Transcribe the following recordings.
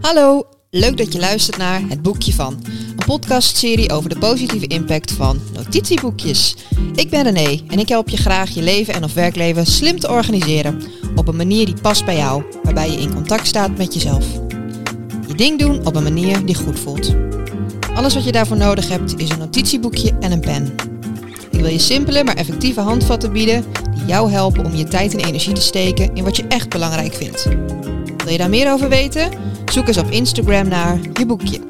Hallo, leuk dat je luistert naar Het Boekje van. Een podcastserie over de positieve impact van notitieboekjes. Ik ben René en ik help je graag je leven en of werkleven slim te organiseren. Op een manier die past bij jou, waarbij je in contact staat met jezelf. Je ding doen op een manier die goed voelt. Alles wat je daarvoor nodig hebt is een notitieboekje en een pen. Wil je simpele maar effectieve handvatten bieden die jou helpen om je tijd en energie te steken in wat je echt belangrijk vindt. Wil je daar meer over weten? Zoek eens op Instagram naar je boekje.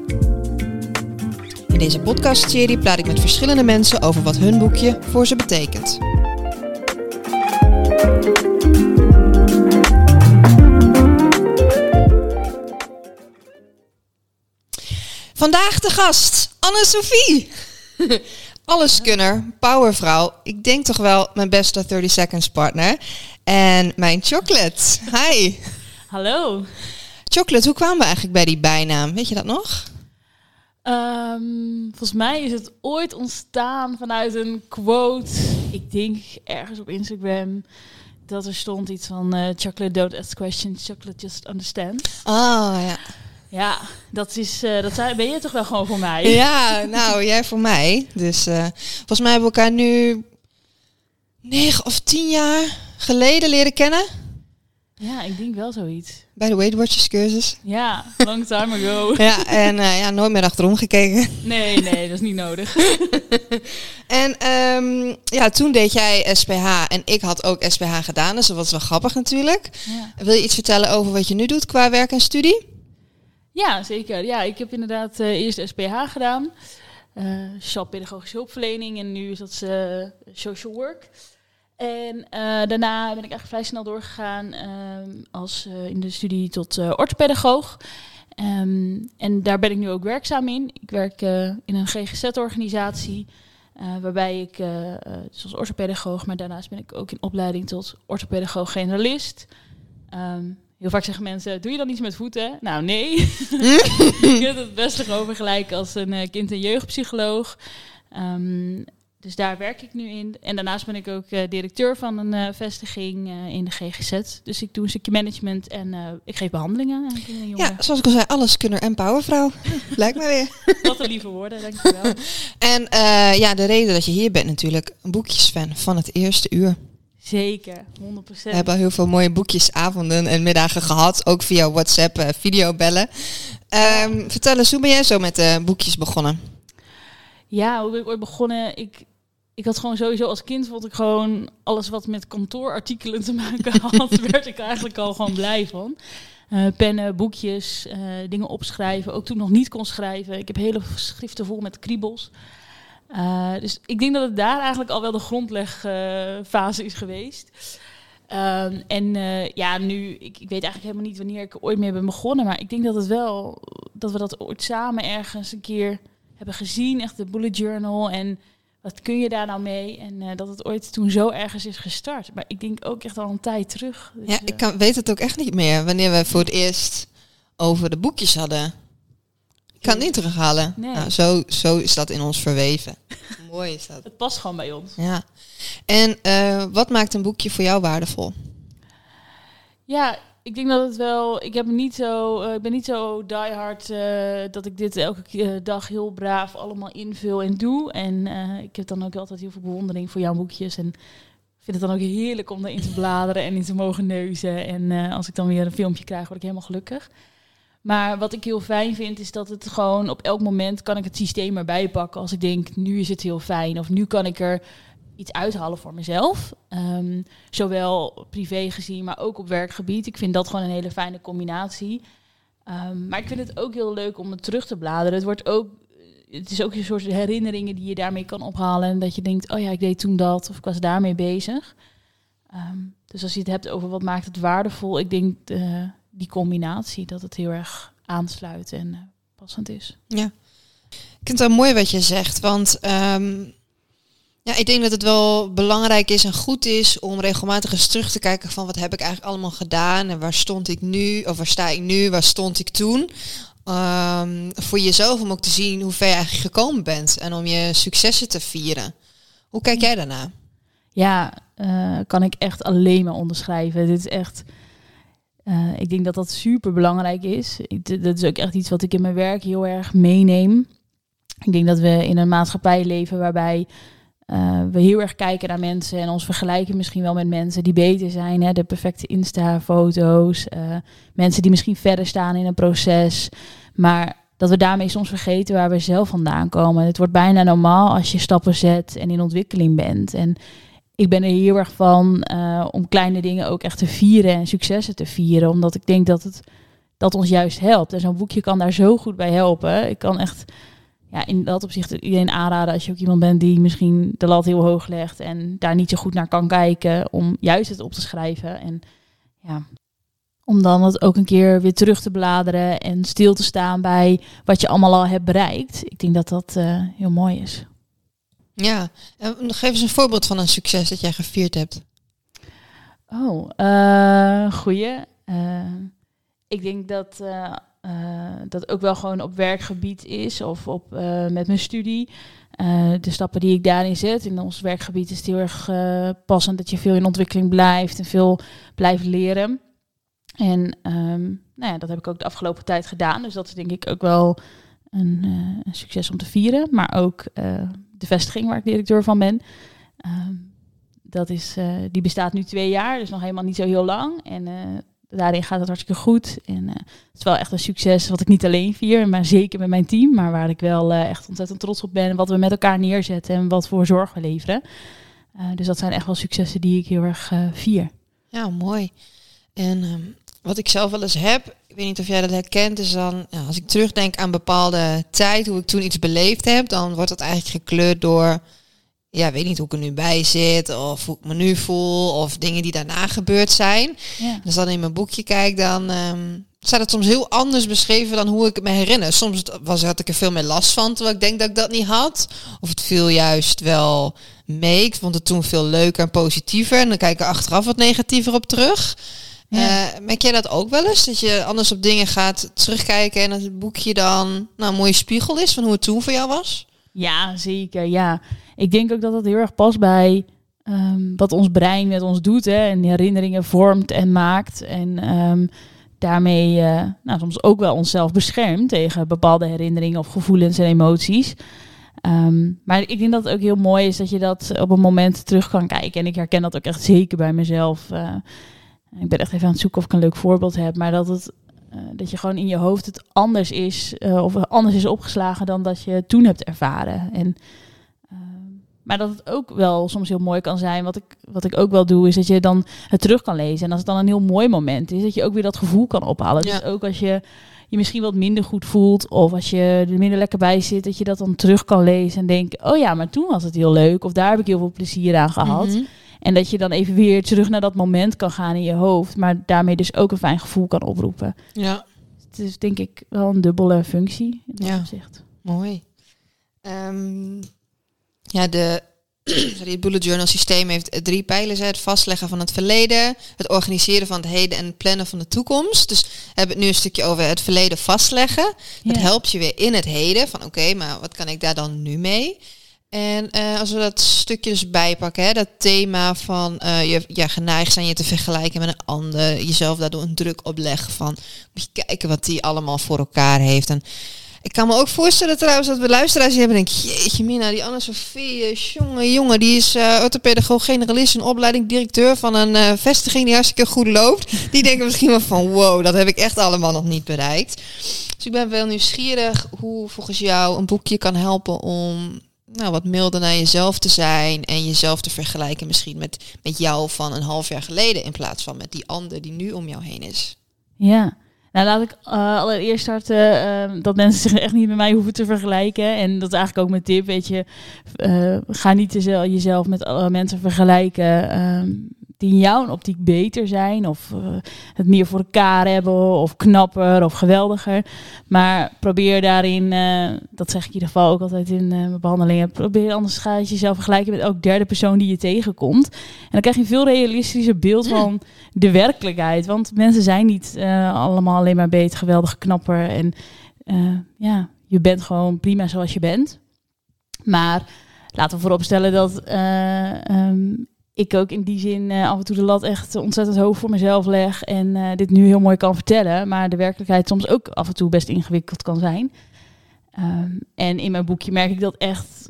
In deze podcastserie praat ik met verschillende mensen over wat hun boekje voor ze betekent. Vandaag de gast, Anne-Sophie. Alleskunner, powervrouw. Ik denk toch wel mijn beste 30 seconds partner. En mijn chocolate. Hi. Hallo. Chocolate, hoe kwamen we eigenlijk bij die bijnaam? Weet je dat nog? Ehm, volgens mij is het ooit ontstaan vanuit een quote. Ik denk ergens op Instagram dat er stond iets van eh, chocolate don't ask questions, chocolate just understand. Oh ja. Ja, dat is eh, dat ben je toch wel gewoon voor mij. Ja, nou jij voor mij. Dus eh, volgens mij hebben we elkaar nu negen of tien jaar geleden leren kennen. Ja, ik denk wel zoiets. Bij de Weight Watchers cursus. Ja, long time ago. Ja, en eh, ja, nooit meer achterom gekeken. Nee, nee, dat is niet nodig. En ehm, ja, toen deed jij SPH en ik had ook SPH gedaan, dus dat was wel grappig natuurlijk. Ja. Wil je iets vertellen over wat je nu doet qua werk en studie? Ja, zeker. Ja, ik heb inderdaad eh, eerst SPH gedaan. sociaal pedagogische hulpverlening en nu is dat eh, social work. En daarna ben ik eigenlijk vrij snel doorgegaan ehm, als in de studie tot orthopedagoog. Ehm, en daar ben ik nu ook werkzaam in. Ik werk in een GGZ-organisatie. waarbij ik, dus als orthopedagoog, maar daarnaast ben ik ook in opleiding tot orthopedagoog generalist. Heel vaak zeggen mensen, doe je dan iets met voeten? Nou, nee. ik heb het best erover gelijk als een eh, kind- en jeugdpsycholoog. Ehm, dus daar werk ik nu in. En daarnaast ben ik ook eh, directeur van een eh, vestiging in de GGZ. Dus ik doe een stukje management en ik geef behandelingen aan kinderen en Ja, zoals ik al zei, alleskunner en powervrouw. Lijkt me weer. Wat een lieve woorden, dankjewel. En ja, de reden dat je hier bent natuurlijk, een boekjesfan van het eerste uur. Zeker, 100%. We hebben al heel veel mooie boekjesavonden en middagen gehad, ook via WhatsApp, eh, videobellen. Ehm, vertel eens, hoe ben jij zo met de boekjes begonnen? Ja, hoe ben ik ooit begonnen? Ik, ik had gewoon sowieso als kind vond ik gewoon alles wat met kantoorartikelen te maken had, werd ik eigenlijk al gewoon blij van. Eh, pennen, boekjes, eh, dingen opschrijven. Ook toen nog niet kon schrijven. Ik heb hele schriften vol met kriebels. Eh, dus ik denk dat het daar eigenlijk al wel de grondlegfase is geweest. Ehm, en eh, ja, nu, ik, ik weet eigenlijk helemaal niet wanneer ik ooit mee ben begonnen. Maar ik denk dat het wel, dat we dat ooit samen ergens een keer hebben gezien. Echt de bullet journal en wat kun je daar nou mee? En eh, dat het ooit toen zo ergens is gestart. Maar ik denk ook echt al een tijd terug. Dus, Ja, ik kan, weet het ook echt niet meer, wanneer we voor het eerst over de boekjes hadden. Ik kan het niet terughalen. Nee. Nou, zo, zo is dat in ons verweven. Mooi is dat. Het past gewoon bij ons. Ja. En eh, wat maakt een boekje voor jou waardevol? Ja, ik denk dat het wel. Ik heb niet zo. eh, ik ben niet zo diehard eh dat ik dit elke dag heel braaf allemaal invul en doe. En ik heb dan ook altijd heel veel bewondering voor jouw boekjes. En vind het dan ook heerlijk om erin te bladeren en in te mogen neuzen. En als ik dan weer een filmpje krijg, word ik helemaal gelukkig. Maar wat ik heel fijn vind, is dat het gewoon op elk moment kan ik het systeem erbij pakken. Als ik denk, nu is het heel fijn. Of nu kan ik er iets uithalen voor mezelf. Ehm, zowel privé gezien, maar ook op werkgebied. Ik vind dat gewoon een hele fijne combinatie. Ehm, maar ik vind het ook heel leuk om het terug te bladeren. Het, wordt ook, het is ook een soort herinneringen die je daarmee kan ophalen. En dat je denkt, oh ja, ik deed toen dat. Of ik was daarmee bezig. Ehm, dus als je het hebt over wat maakt het waardevol. Ik denk eh, die combinatie, dat het heel erg aansluit en eh, passend is. Ja. Ik vind het wel mooi wat je zegt, want ehm, ja, ik denk dat het wel belangrijk is en goed is om regelmatig eens terug te kijken van wat heb ik eigenlijk allemaal gedaan en waar stond ik nu, of waar sta ik nu, waar stond ik toen. Ehm, voor jezelf om ook te zien hoe ver je eigenlijk gekomen bent en om je successen te vieren. Hoe kijk jij daarna? Ja, eh, kan ik echt alleen maar onderschrijven. Dit is echt. Eh, ik denk dat dat super belangrijk is. Dat is ook echt iets wat ik in mijn werk heel erg meeneem. Ik denk dat we in een maatschappij leven waarbij eh, we heel erg kijken naar mensen en ons vergelijken misschien wel met mensen die beter zijn. Hè? De perfecte Insta-foto's, eh, mensen die misschien verder staan in een proces. Maar dat we daarmee soms vergeten waar we zelf vandaan komen. Het wordt bijna normaal als je stappen zet en in ontwikkeling bent. En ik ben er heel erg van eh, om kleine dingen ook echt te vieren en successen te vieren. Omdat ik denk dat het dat ons juist helpt. En zo'n boekje kan daar zo goed bij helpen. Ik kan echt ja, in dat opzicht iedereen aanraden als je ook iemand bent die misschien de lat heel hoog legt en daar niet zo goed naar kan kijken, om juist het op te schrijven. En ja, om dan het ook een keer weer terug te bladeren en stil te staan bij wat je allemaal al hebt bereikt. Ik denk dat dat eh, heel mooi is. Ja, en geef eens een voorbeeld van een succes dat jij gevierd hebt. Oh, eh goeie. Eh, ik denk dat eh, eh, dat ook wel gewoon op werkgebied is of op, eh, met mijn studie. Eh, de stappen die ik daarin zet. In ons werkgebied is het heel erg eh, passend dat je veel in ontwikkeling blijft en veel blijft leren. En ehm, nou ja, dat heb ik ook de afgelopen tijd gedaan. Dus dat is denk ik ook wel een, eh, een succes om te vieren. Maar ook eh, de vestiging waar ik directeur van ben. Ehm, dat is, eh, die bestaat nu twee jaar, dus nog helemaal niet zo heel lang. En eh, daarin gaat het hartstikke goed. En eh, het is wel echt een succes wat ik niet alleen vier, maar zeker met mijn team. Maar waar ik wel echt ontzettend trots op ben. Wat we met elkaar neerzetten en wat voor zorg we leveren. Dus dat zijn echt wel successen die ik heel erg vier. Ja, mooi. En ehm, wat ik zelf wel eens heb, ik weet niet of jij dat herkent, is dan, ja, als ik terugdenk aan bepaalde tijd, hoe ik toen iets beleefd heb, dan wordt dat eigenlijk gekleurd door, ja, weet niet hoe ik er nu bij zit, of hoe ik me nu voel, of dingen die daarna gebeurd zijn. Ja. Als dan in mijn boekje kijk, dan ehm, staat het soms heel anders beschreven dan hoe ik het me herinner. Soms was, had ik er veel meer last van, terwijl ik denk dat ik dat niet had. Of het viel juist wel mee. Ik vond het toen veel leuker en positiever. En dan kijk ik er achteraf wat negatiever op terug. Ja. Eh, merk jij dat ook wel eens? Dat je anders op dingen gaat terugkijken en dat het boekje dan nou, een mooie spiegel is van hoe het toen voor jou was? Ja, zeker. Ja, ik denk ook dat dat heel erg past bij ehm, wat ons brein met ons doet. Hè, en herinneringen vormt en maakt. En ehm, daarmee eh, nou, soms ook wel onszelf beschermt tegen bepaalde herinneringen of gevoelens en emoties. Ehm, maar ik denk dat het ook heel mooi is dat je dat op een moment terug kan kijken. En ik herken dat ook echt zeker bij mezelf. Eh, ik ben echt even aan het zoeken of ik een leuk voorbeeld heb. Maar dat het eh, dat je gewoon in je hoofd het anders is, eh, of anders is opgeslagen dan dat je toen hebt ervaren. En, eh, maar dat het ook wel soms heel mooi kan zijn. Wat ik, wat ik ook wel doe, is dat je dan het terug kan lezen. En als het dan een heel mooi moment is, dat je ook weer dat gevoel kan ophalen. Ja. Dus ook als je je misschien wat minder goed voelt, of als je er minder lekker bij zit, dat je dat dan terug kan lezen en denken: oh ja, maar toen was het heel leuk, of daar heb ik heel veel plezier aan gehad. Mhm. En dat je dan even weer terug naar dat moment kan gaan in je hoofd, maar daarmee dus ook een fijn gevoel kan oproepen. Ja, Het is denk ik wel een dubbele functie in dat Ja. opzicht. mooi. Ehm, ja, de, sorry, het bullet journal systeem heeft drie pijlers. hè. Het vastleggen van het verleden, het organiseren van het heden en het plannen van de toekomst. Dus we hebben het nu een stukje over het verleden vastleggen. Dat Ja. helpt je weer in het heden. Van oké, maar wat kan ik daar dan nu mee? En eh, als we dat stukje dus bijpakken, hè, dat thema van eh, je ja, geneigd zijn je te vergelijken met een ander, jezelf daardoor een druk opleggen van moet je kijken wat die allemaal voor elkaar heeft. En ik kan me ook voorstellen trouwens dat we luisteraars die hebben denken, jeetje mina, die Anne-Sophie, jongen, jongen, die is uh, orthopedagoog, generalist, een opleiding, directeur van een eh, vestiging die hartstikke goed loopt. Die denken misschien wel van, wow, dat heb ik echt allemaal nog niet bereikt. Dus ik ben wel nieuwsgierig hoe volgens jou een boekje kan helpen om nou, wat milder naar jezelf te zijn en jezelf te vergelijken misschien met, met jou van een half jaar geleden in plaats van met die ander die nu om jou heen is. Ja. Nou, laat ik eh, allereerst starten eh, dat mensen zich echt niet met mij hoeven te vergelijken. En dat is eigenlijk ook mijn tip, weet je. eh, ga niet jezelf, met alle mensen vergelijken ehm, die in jouw optiek beter zijn. Of eh, het meer voor elkaar hebben, of knapper, of geweldiger. Maar probeer daarin, eh, dat zeg ik in ieder geval ook altijd in eh, mijn behandelingen. Probeer anders ga je jezelf vergelijken met elk derde persoon die je tegenkomt. En dan krijg je een veel realistischer beeld van de werkelijkheid. Want mensen zijn niet allemaal alleen maar beter, geweldig, knapper. En ja, je bent gewoon prima zoals je bent. Maar laten we vooropstellen dat eh, ehm, ik ook in die zin uh, af en toe de lat echt ontzettend hoog voor mezelf leg en uh, dit nu heel mooi kan vertellen, maar de werkelijkheid soms ook af en toe best ingewikkeld kan zijn. Um, en in mijn boekje merk ik dat echt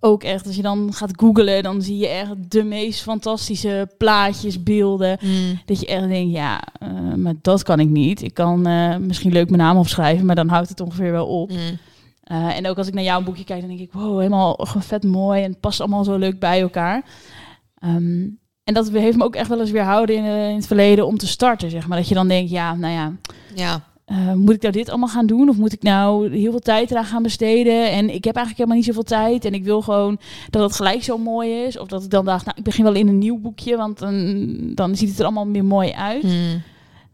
ook echt, als je dan gaat googlen, dan zie je echt de meest fantastische plaatjes, beelden. Mm. Dat je echt denkt, ja, uh, maar dat kan ik niet. Ik kan misschien leuk mijn naam opschrijven, maar dan houdt het ongeveer wel op. Mm. Uh, en ook als ik naar jouw boekje kijk, dan denk ik, wow, helemaal vet mooi en het past allemaal zo leuk bij elkaar. Um, en dat heeft me ook echt wel eens weerhouden in, in het verleden om te starten, zeg maar. Dat je dan denkt, ja, nou ja, Ja. uh, moet ik nou dit allemaal gaan doen? Of moet ik nou heel veel tijd eraan gaan besteden? En ik heb eigenlijk helemaal niet zoveel tijd. En ik wil gewoon dat het gelijk zo mooi is. Of dat ik dan dacht, nou, ik begin wel in een nieuw boekje. Want dan, dan ziet het er allemaal meer mooi uit. Mm.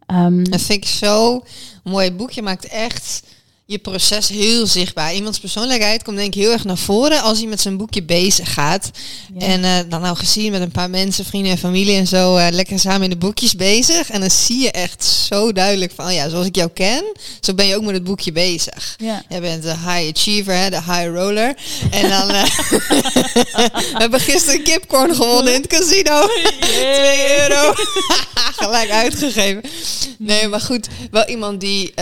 Um, Dat vind ik zo mooi boekje. Maakt echt je proces heel zichtbaar. Iemands persoonlijkheid komt denk ik heel erg naar voren als hij met zijn boekje bezig gaat. ja. En eh, dan nou gezien met een paar mensen, vrienden en familie en zo, eh, lekker samen in de boekjes bezig. En dan zie je echt zo duidelijk van, oh ja, zoals ik jou ken, zo ben je ook met het boekje bezig. ja. Jij bent de high achiever, hè, de high roller. En dan eh, we hebben gisteren kipcorn gewonnen in het casino. 2 euro. Gelijk uitgegeven. Nee, maar goed, wel iemand die,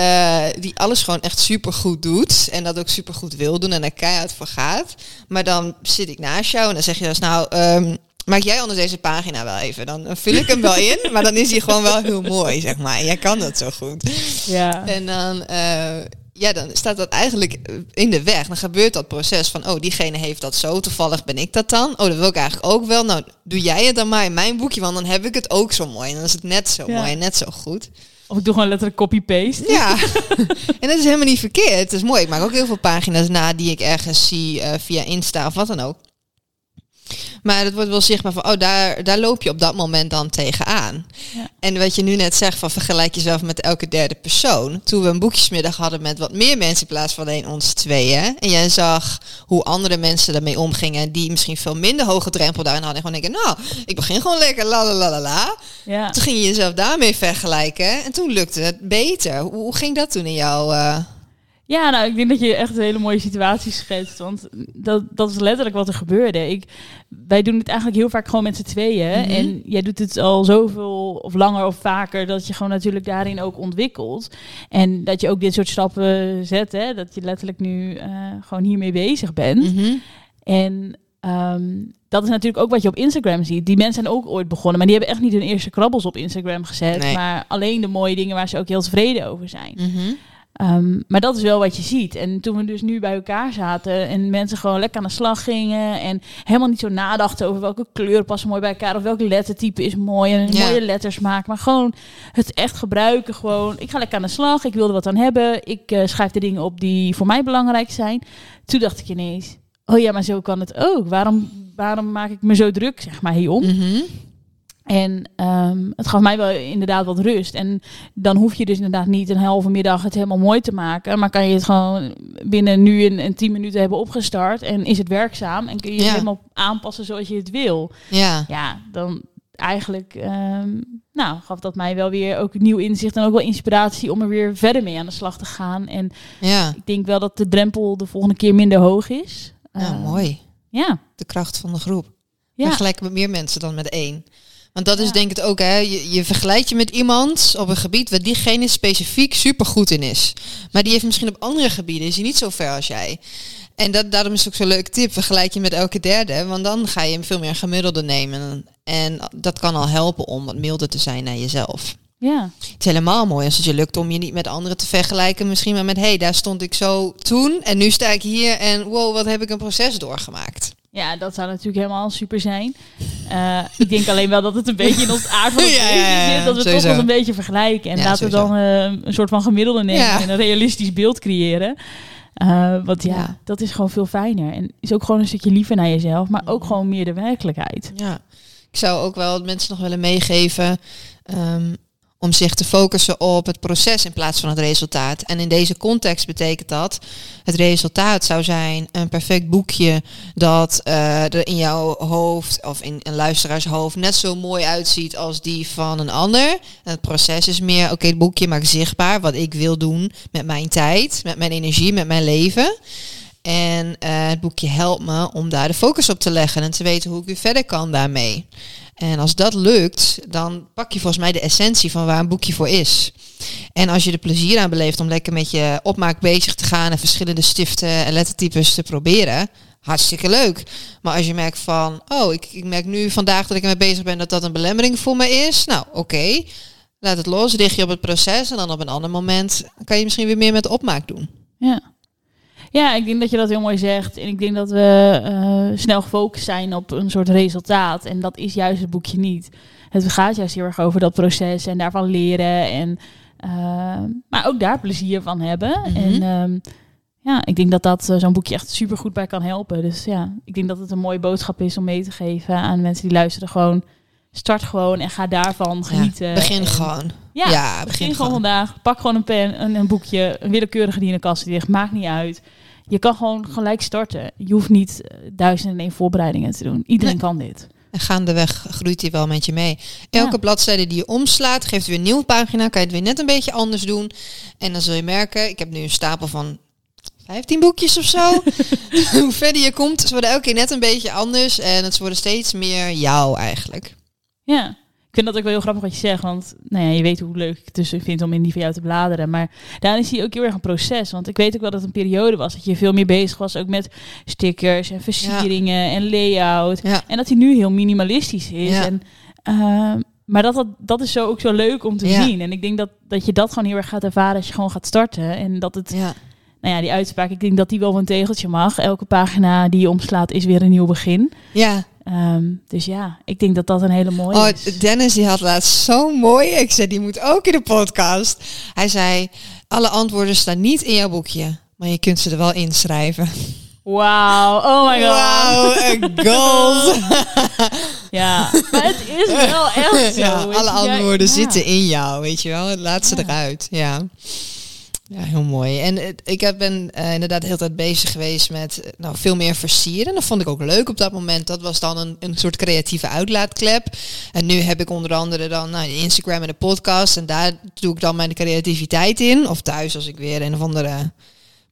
die alles gewoon echt super goed doet. En dat ook super goed wil doen en er keihard voor gaat. Maar dan zit ik naast jou en dan zeg je dus nou. ehm, Maak jij onder deze pagina wel even. Dan vul ik hem wel in, maar dan is hij gewoon wel heel mooi, zeg maar. En jij kan dat zo goed. ja. En dan, eh, ja, dan staat dat eigenlijk in de weg. Dan gebeurt dat proces van, oh, diegene heeft dat zo. Toevallig ben ik dat dan. Oh, dat wil ik eigenlijk ook wel. Nou, doe jij het dan maar in mijn boekje, want dan heb ik het ook zo mooi. En dan is het net zo Ja. mooi en net zo goed. Of ik doe gewoon letterlijk copy-paste. Ja, en dat is helemaal niet verkeerd. Het is mooi. Ik maak ook heel veel pagina's na die ik ergens zie eh, via Insta of wat dan ook. Maar het wordt wel zichtbaar van, oh, daar, daar loop je op dat moment dan tegenaan. Ja. En wat je nu net zegt van vergelijk jezelf met elke derde persoon. Toen we een boekjesmiddag hadden met wat meer mensen in plaats van alleen ons tweeën. En jij zag hoe andere mensen daarmee omgingen. Die misschien veel minder hoge drempel daarin hadden. En gewoon denken, nou, ik begin gewoon lekker, la la la la la. Ja. Toen ging je jezelf daarmee vergelijken. En toen lukte het beter. Hoe, hoe ging dat toen in jouw... eh, Ja, nou, ik denk dat je echt een hele mooie situatie schetst. Want dat, dat is letterlijk wat er gebeurde. Ik, wij doen het eigenlijk heel vaak gewoon met z'n tweeën. Mhm. En jij doet het al zoveel of langer of vaker... dat je gewoon natuurlijk daarin ook ontwikkelt. En dat je ook dit soort stappen zet. Hè? Dat je letterlijk nu eh, gewoon hiermee bezig bent. mhm. En ehm, dat is natuurlijk ook wat je op Instagram ziet. Die mensen zijn ook ooit begonnen, maar die hebben echt niet hun eerste krabbels op Instagram gezet. Nee. Maar alleen de mooie dingen waar ze ook heel tevreden over zijn. Mhm. Ehm, maar dat is wel wat je ziet. En toen we dus nu bij elkaar zaten en mensen gewoon lekker aan de slag gingen en helemaal niet zo nadachten over welke kleuren passen mooi bij elkaar of welke lettertype is mooi en Ja. mooie letters maken, maar gewoon het echt gebruiken. Gewoon, ik ga lekker aan de slag, ik wil er wat aan hebben, ik eh, schrijf de dingen op die voor mij belangrijk zijn. Toen dacht ik ineens, oh ja, maar zo kan het ook. Waarom, waarom maak ik me zo druk, zeg maar, hierom? Mhm. En ehm, het gaf mij wel inderdaad wat rust. En dan hoef je dus inderdaad niet een halve middag het helemaal mooi te maken. Maar kan je het gewoon binnen nu en, en tien minuten hebben opgestart. En is het werkzaam. En kun je het Ja. helemaal aanpassen zoals je het wil. Ja. Ja, dan eigenlijk ehm, nou, gaf dat mij wel weer ook nieuw inzicht. En ook wel inspiratie om er weer verder mee aan de slag te gaan. En Ja. ik denk wel dat de drempel de volgende keer minder hoog is. Nou, Ehm, mooi. Ja, De kracht van de groep. ja. Vergelijken met meer mensen dan met één. Want dat is denk ik het ook, hè. Je, je vergelijkt je met iemand op een gebied waar diegene specifiek super goed in is. Maar die heeft misschien op andere gebieden, is hij niet zo ver als jij. En dat, daarom is het ook zo'n leuke tip. Vergelijk je met elke derde, want dan ga je veel meer gemiddelde nemen. En dat kan al helpen om wat milder te zijn naar jezelf. ja. Het is helemaal mooi als het je lukt om je niet met anderen te vergelijken. Misschien maar met, hé, hey, daar stond ik zo toen en nu sta ik hier en wow, wat heb ik een proces doorgemaakt. Ja, dat zou natuurlijk helemaal super zijn. Eh, ik denk alleen wel dat het een beetje in ons aard van Ja, ja, zit. Dat we sowieso. toch wel een beetje vergelijken. En Ja, laten we dan eh, een soort van gemiddelde nemen en een realistisch beeld creëren. Eh, want ja, Ja. dat is gewoon veel fijner. En is ook gewoon een stukje liever naar jezelf, maar ook gewoon meer de werkelijkheid. Ja, ik zou ook wel mensen nog willen meegeven ehm, om zich te focussen op het proces in plaats van het resultaat. En in deze context betekent dat het resultaat zou zijn een perfect boekje dat eh, er in jouw hoofd of in een luisteraars hoofd net zo mooi uitziet als die van een ander. Het proces is meer, oké, het boekje maakt zichtbaar wat ik wil doen met mijn tijd, met mijn energie, met mijn leven. En eh, het boekje helpt me om daar de focus op te leggen en te weten hoe ik weer verder kan daarmee. En als dat lukt, dan pak je volgens mij de essentie van waar een boekje voor is. En als je er plezier aan beleeft om lekker met je opmaak bezig te gaan en verschillende stiften en lettertypes te proberen, hartstikke leuk. Maar als je merkt van, oh, ik, ik merk nu vandaag dat ik ermee bezig ben dat dat een belemmering voor me is. Nou, oké. Laat het los, richt je op het proces en dan op een ander moment kan je misschien weer meer met opmaak doen. Ja. Ja, ik denk dat je dat heel mooi zegt. En ik denk dat we uh, snel gefocust zijn op een soort resultaat. En dat is juist het boekje niet. Het gaat juist heel erg over dat proces en daarvan leren. En, uh, maar ook daar plezier van hebben. Mhm. En um, ja, ik denk dat dat uh, zo'n boekje echt super goed bij kan helpen. Dus ja, ik denk dat het een mooie boodschap is om mee te geven aan mensen die luisteren. Gewoon start gewoon en ga daarvan genieten. Ja, begin en, gewoon. Ja, Ja, begin, gewoon. vandaag. Pak gewoon een pen, een, een boekje, een willekeurige die in de kast ligt. Maakt niet uit. Je kan gewoon gelijk starten. Je hoeft niet eh, duizend en één voorbereidingen te doen. Iedereen Nee. kan dit. En gaandeweg groeit hij wel met je mee. Elke Ja. bladzijde die je omslaat, geeft weer een nieuwe pagina. Kan je het weer net een beetje anders doen. En dan zul je merken, ik heb nu een stapel van 15 boekjes of zo. Hoe verder je komt, ze worden elke keer net een beetje anders. En het worden steeds meer jou eigenlijk. Ja. Ik vind dat ook wel heel grappig wat je zegt. Want nou ja, je weet hoe leuk ik het dus vind om in die van jou te bladeren. Maar daarin is hij ook heel erg een proces. Want ik weet ook wel dat het een periode was dat je veel meer bezig was. Ook met stickers en versieringen en layout. Ja. En dat hij nu heel minimalistisch is. En, ehm, maar dat, dat, dat is zo ook zo leuk om te zien. En ik denk dat, dat je dat gewoon heel erg gaat ervaren als je gewoon gaat starten. En dat het, nou ja, die uitspraak, ik denk dat die wel een tegeltje mag. Elke pagina die je omslaat is weer een nieuw begin. ja. Ehm, dus ja, ik denk dat dat een hele mooie Oh, is. Dennis die had laatst zo mooi. Ik zei, die moet ook in de podcast. Hij zei, alle antwoorden staan niet in jouw boekje. Maar je kunt ze er wel inschrijven. Wauw, oh my god. Een gold. Ja, maar het is wel echt zo. Ja, alle antwoorden Ja. zitten in jou, weet je wel. Laat ze eruit, ja. Ja, heel mooi. En ik heb- ben eh, inderdaad de hele tijd bezig geweest met eh, nou, veel meer versieren. Dat vond ik ook leuk op dat moment. Dat was dan een, een soort creatieve uitlaatklep. En nu heb ik onder andere dan nou, Instagram en de podcast. En daar doe ik dan mijn creativiteit in. Of thuis als ik weer een of andere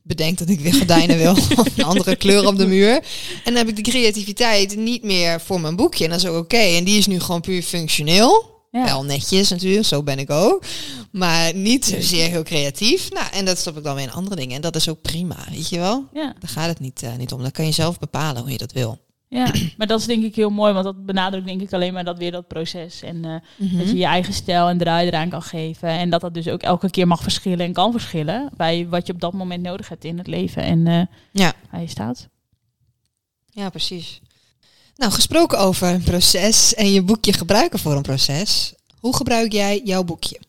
bedenk dat ik weer gordijnen wil. of een andere kleur op de muur. En dan heb ik de creativiteit niet meer voor mijn boekje. En dat is ook oké. En die is nu gewoon puur functioneel. Ja. Wel netjes natuurlijk, zo ben ik ook. Maar niet zozeer heel creatief. Nou, en dat stop ik dan weer in andere dingen. En dat is ook prima, weet je wel? Ja, Daar gaat het niet, eh, niet om. Dan kan je zelf bepalen hoe je dat wil. ja, maar dat is denk ik heel mooi, want dat benadrukt denk ik alleen maar dat weer dat proces. En eh, dat je je eigen stijl en draai eraan kan geven. En dat dat dus ook elke keer mag verschillen en kan verschillen bij wat je op dat moment nodig hebt in het leven en eh, Ja. waar je staat. Ja, precies. Nou, gesproken over een proces en je boekje gebruiken voor een proces. Hoe gebruik jij jouw boekje?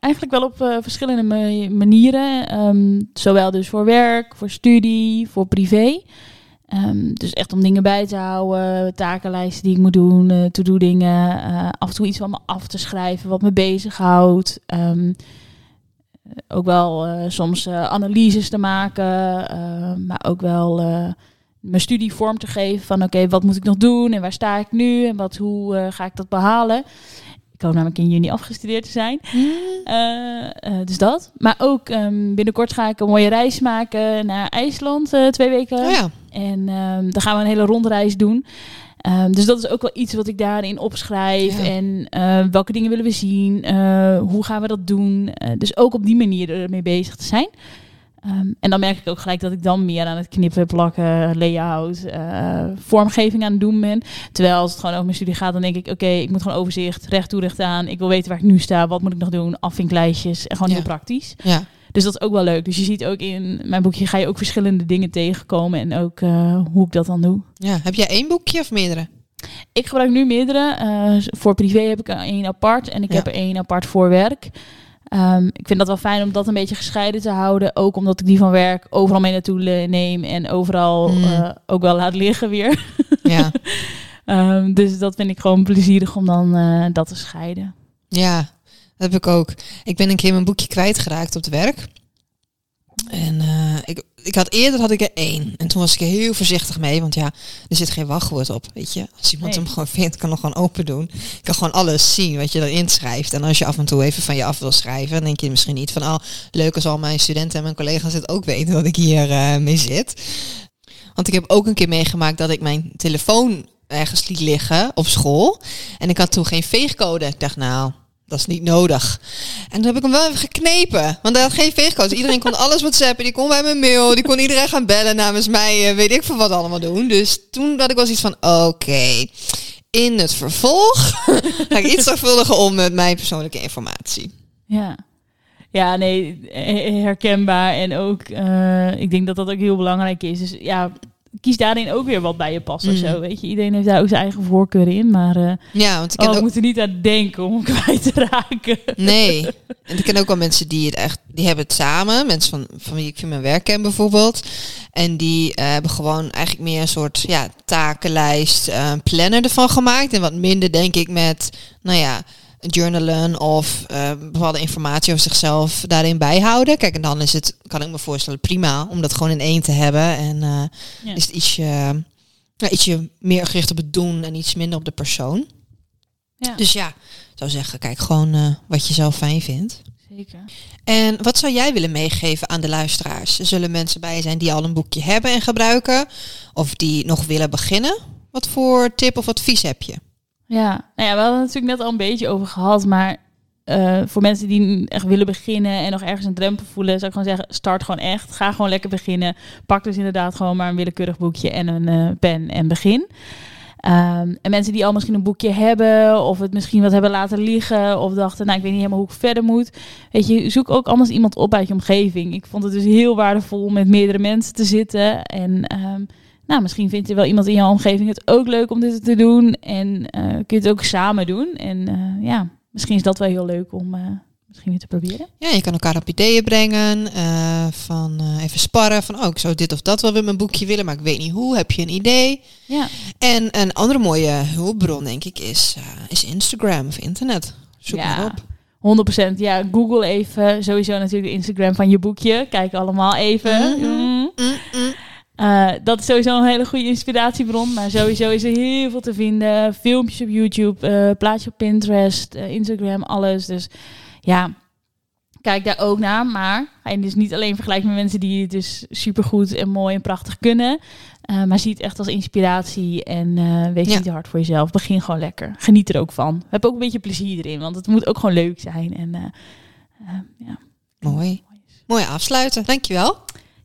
Eigenlijk wel op eh, verschillende ma- manieren. Ehm, zowel dus voor werk, voor studie, voor privé. Ehm, dus echt om dingen bij te houden, takenlijsten die ik moet doen, eh to-do dingen. eh, af en toe iets van me af te schrijven wat me bezighoudt. Eh, ook wel soms analyses te maken, maar ook wel mijn studie vorm te geven van oké, wat moet ik nog doen en waar sta ik nu en wat, hoe eh, ga ik dat behalen. Ik hoop namelijk in juni afgestudeerd te zijn. Eh, eh, dus dat. Maar ook ehm, binnenkort ga ik een mooie reis maken naar IJsland, twee weken. Oh ja, En ehm, dan gaan we een hele rondreis doen. Ehm, dus dat is ook wel iets wat ik daarin opschrijf. Ja. En welke dingen willen we zien? Hoe gaan we dat doen? Dus ook op die manier ermee bezig te zijn. Ehm, en dan merk ik ook gelijk dat ik dan meer aan het knippen, plakken, layout, eh, vormgeving aan het doen ben. Terwijl als het gewoon over mijn studie gaat, dan denk ik, oké, ik moet gewoon overzicht, recht toe, recht aan. Ik wil weten waar ik nu sta, wat moet ik nog doen, afvinklijstjes en gewoon Ja. heel praktisch. ja. Dus dat is ook wel leuk. Dus je ziet ook in mijn boekje ga je ook verschillende dingen tegenkomen en ook eh, hoe ik dat dan doe. ja. Heb jij één boekje of meerdere? Ik gebruik nu meerdere. Eh, voor privé heb ik er één apart en ik Ja. heb er één apart voor werk. Ehm, ik vind dat wel fijn om dat een beetje gescheiden te houden. Ook omdat ik die van werk overal mee naartoe neem en overal Mm. eh, ook wel laat liggen weer. Ja, Ehm, dus dat vind ik gewoon plezierig om dan eh, dat te scheiden. ja. Dat heb ik ook. Ik ben een keer mijn boekje kwijtgeraakt op het werk. En eh, ik, ik had eerder had ik er één. En toen was ik er heel voorzichtig mee. Want ja, er zit geen wachtwoord op. Weet je, als iemand Nee. hem gewoon vindt, kan hem gewoon open doen. Ik kan gewoon alles zien wat je erin schrijft. En als je af en toe even van je af wil schrijven, dan denk je misschien niet van, oh, leuk als al mijn studenten en mijn collega's het ook weten dat ik hier eh, mee zit. Want ik heb ook een keer meegemaakt dat ik mijn telefoon ergens liet liggen op school. En ik had toen geen veegcode. Ik dacht, nou, dat is niet nodig. En toen heb ik hem wel even geknepen. Want hij had geen veegcode. Dus iedereen kon alles whatsappen. Die kon bij mijn mail. Die kon iedereen gaan bellen namens mij. eh, weet ik veel wat allemaal doen. Dus toen had ik wel iets van, oké. in het vervolg ga ik iets zorgvuldiger om met mijn persoonlijke informatie. Ja. Ja, nee, herkenbaar. En ook, eh, ik denk dat dat ook heel belangrijk is. Dus ja, kies daarin ook weer wat bij je past of Mhm. zo. Weet je, iedereen heeft daar ook zijn eigen voorkeur in. Maar eh Ja, want ik oh, ook... moeten niet aan denken om kwijt te raken. Nee. En ik ken ook wel mensen die het echt, die hebben het samen. Mensen van, van wie ik van mijn werk ken bijvoorbeeld. En die eh, hebben gewoon eigenlijk meer een soort ja, takenlijst, eh, planner ervan gemaakt. En wat minder denk ik met, nou ja, journalen of eh, bepaalde informatie over zichzelf daarin bijhouden. Kijk, en dan is het, kan ik me voorstellen, prima om dat gewoon in één te hebben. En eh, Ja. is het ietsje, ietsje meer gericht op het doen en iets minder op de persoon. Ja, Dus ja, ik zou zeggen, kijk gewoon eh, wat je zelf fijn vindt. zeker. En wat zou jij willen meegeven aan de luisteraars? Er zullen mensen bij zijn die al een boekje hebben en gebruiken, of die nog willen beginnen. Wat voor tip of advies heb je? Ja, nou ja, we hadden het natuurlijk net al een beetje over gehad, maar eh, voor mensen die echt willen beginnen en nog ergens een drempel voelen, zou ik gewoon zeggen, start gewoon echt. Ga gewoon lekker beginnen. Pak dus inderdaad gewoon maar een willekeurig boekje en een eh, pen en begin. Ehm, en mensen die al misschien een boekje hebben, of het misschien wat hebben laten liggen, of dachten, nou, ik weet niet helemaal hoe ik verder moet. Weet je, zoek ook anders iemand op uit je omgeving. Ik vond het dus heel waardevol om met meerdere mensen te zitten. En ehm, nou, misschien vindt er wel iemand in jouw omgeving het ook leuk om dit te doen. En eh, kun je het ook samen doen. En eh, ja, misschien is dat wel heel leuk om eh, misschien weer te proberen. Ja, je kan elkaar op ideeën brengen, van even sparren, van oh, ik zou dit of dat wel met mijn boekje willen, maar ik weet niet hoe. Heb je een idee? Ja, En een andere mooie hulpbron, denk ik, is, is Instagram of internet. Zoek Ja. maar op. 100%. Ja, Google even. Sowieso natuurlijk de Instagram van je boekje. Kijk allemaal even. Mhm. Mm. Mm, Eh, dat is sowieso een hele goede inspiratiebron. Maar sowieso is er heel veel te vinden. Filmpjes op YouTube, eh plaatjes op Pinterest, eh, Instagram, alles. Dus ja, kijk daar ook naar. Maar ga je dus niet alleen vergelijken met mensen die het dus supergoed en mooi en prachtig kunnen. maar zie het echt als inspiratie en wees Ja. niet te hard voor jezelf. Begin gewoon lekker. Geniet er ook van. Heb ook een beetje plezier erin, want het moet ook gewoon leuk zijn. En ja. Mooi. Mooi afsluiten. Dankjewel.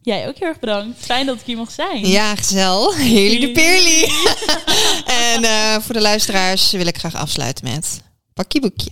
Jij ook heel erg bedankt. Fijn dat ik hier mocht zijn. Ja, gezel. Heerlijk de peerly. en eh, voor de luisteraars wil ik graag afsluiten met pak je boekje.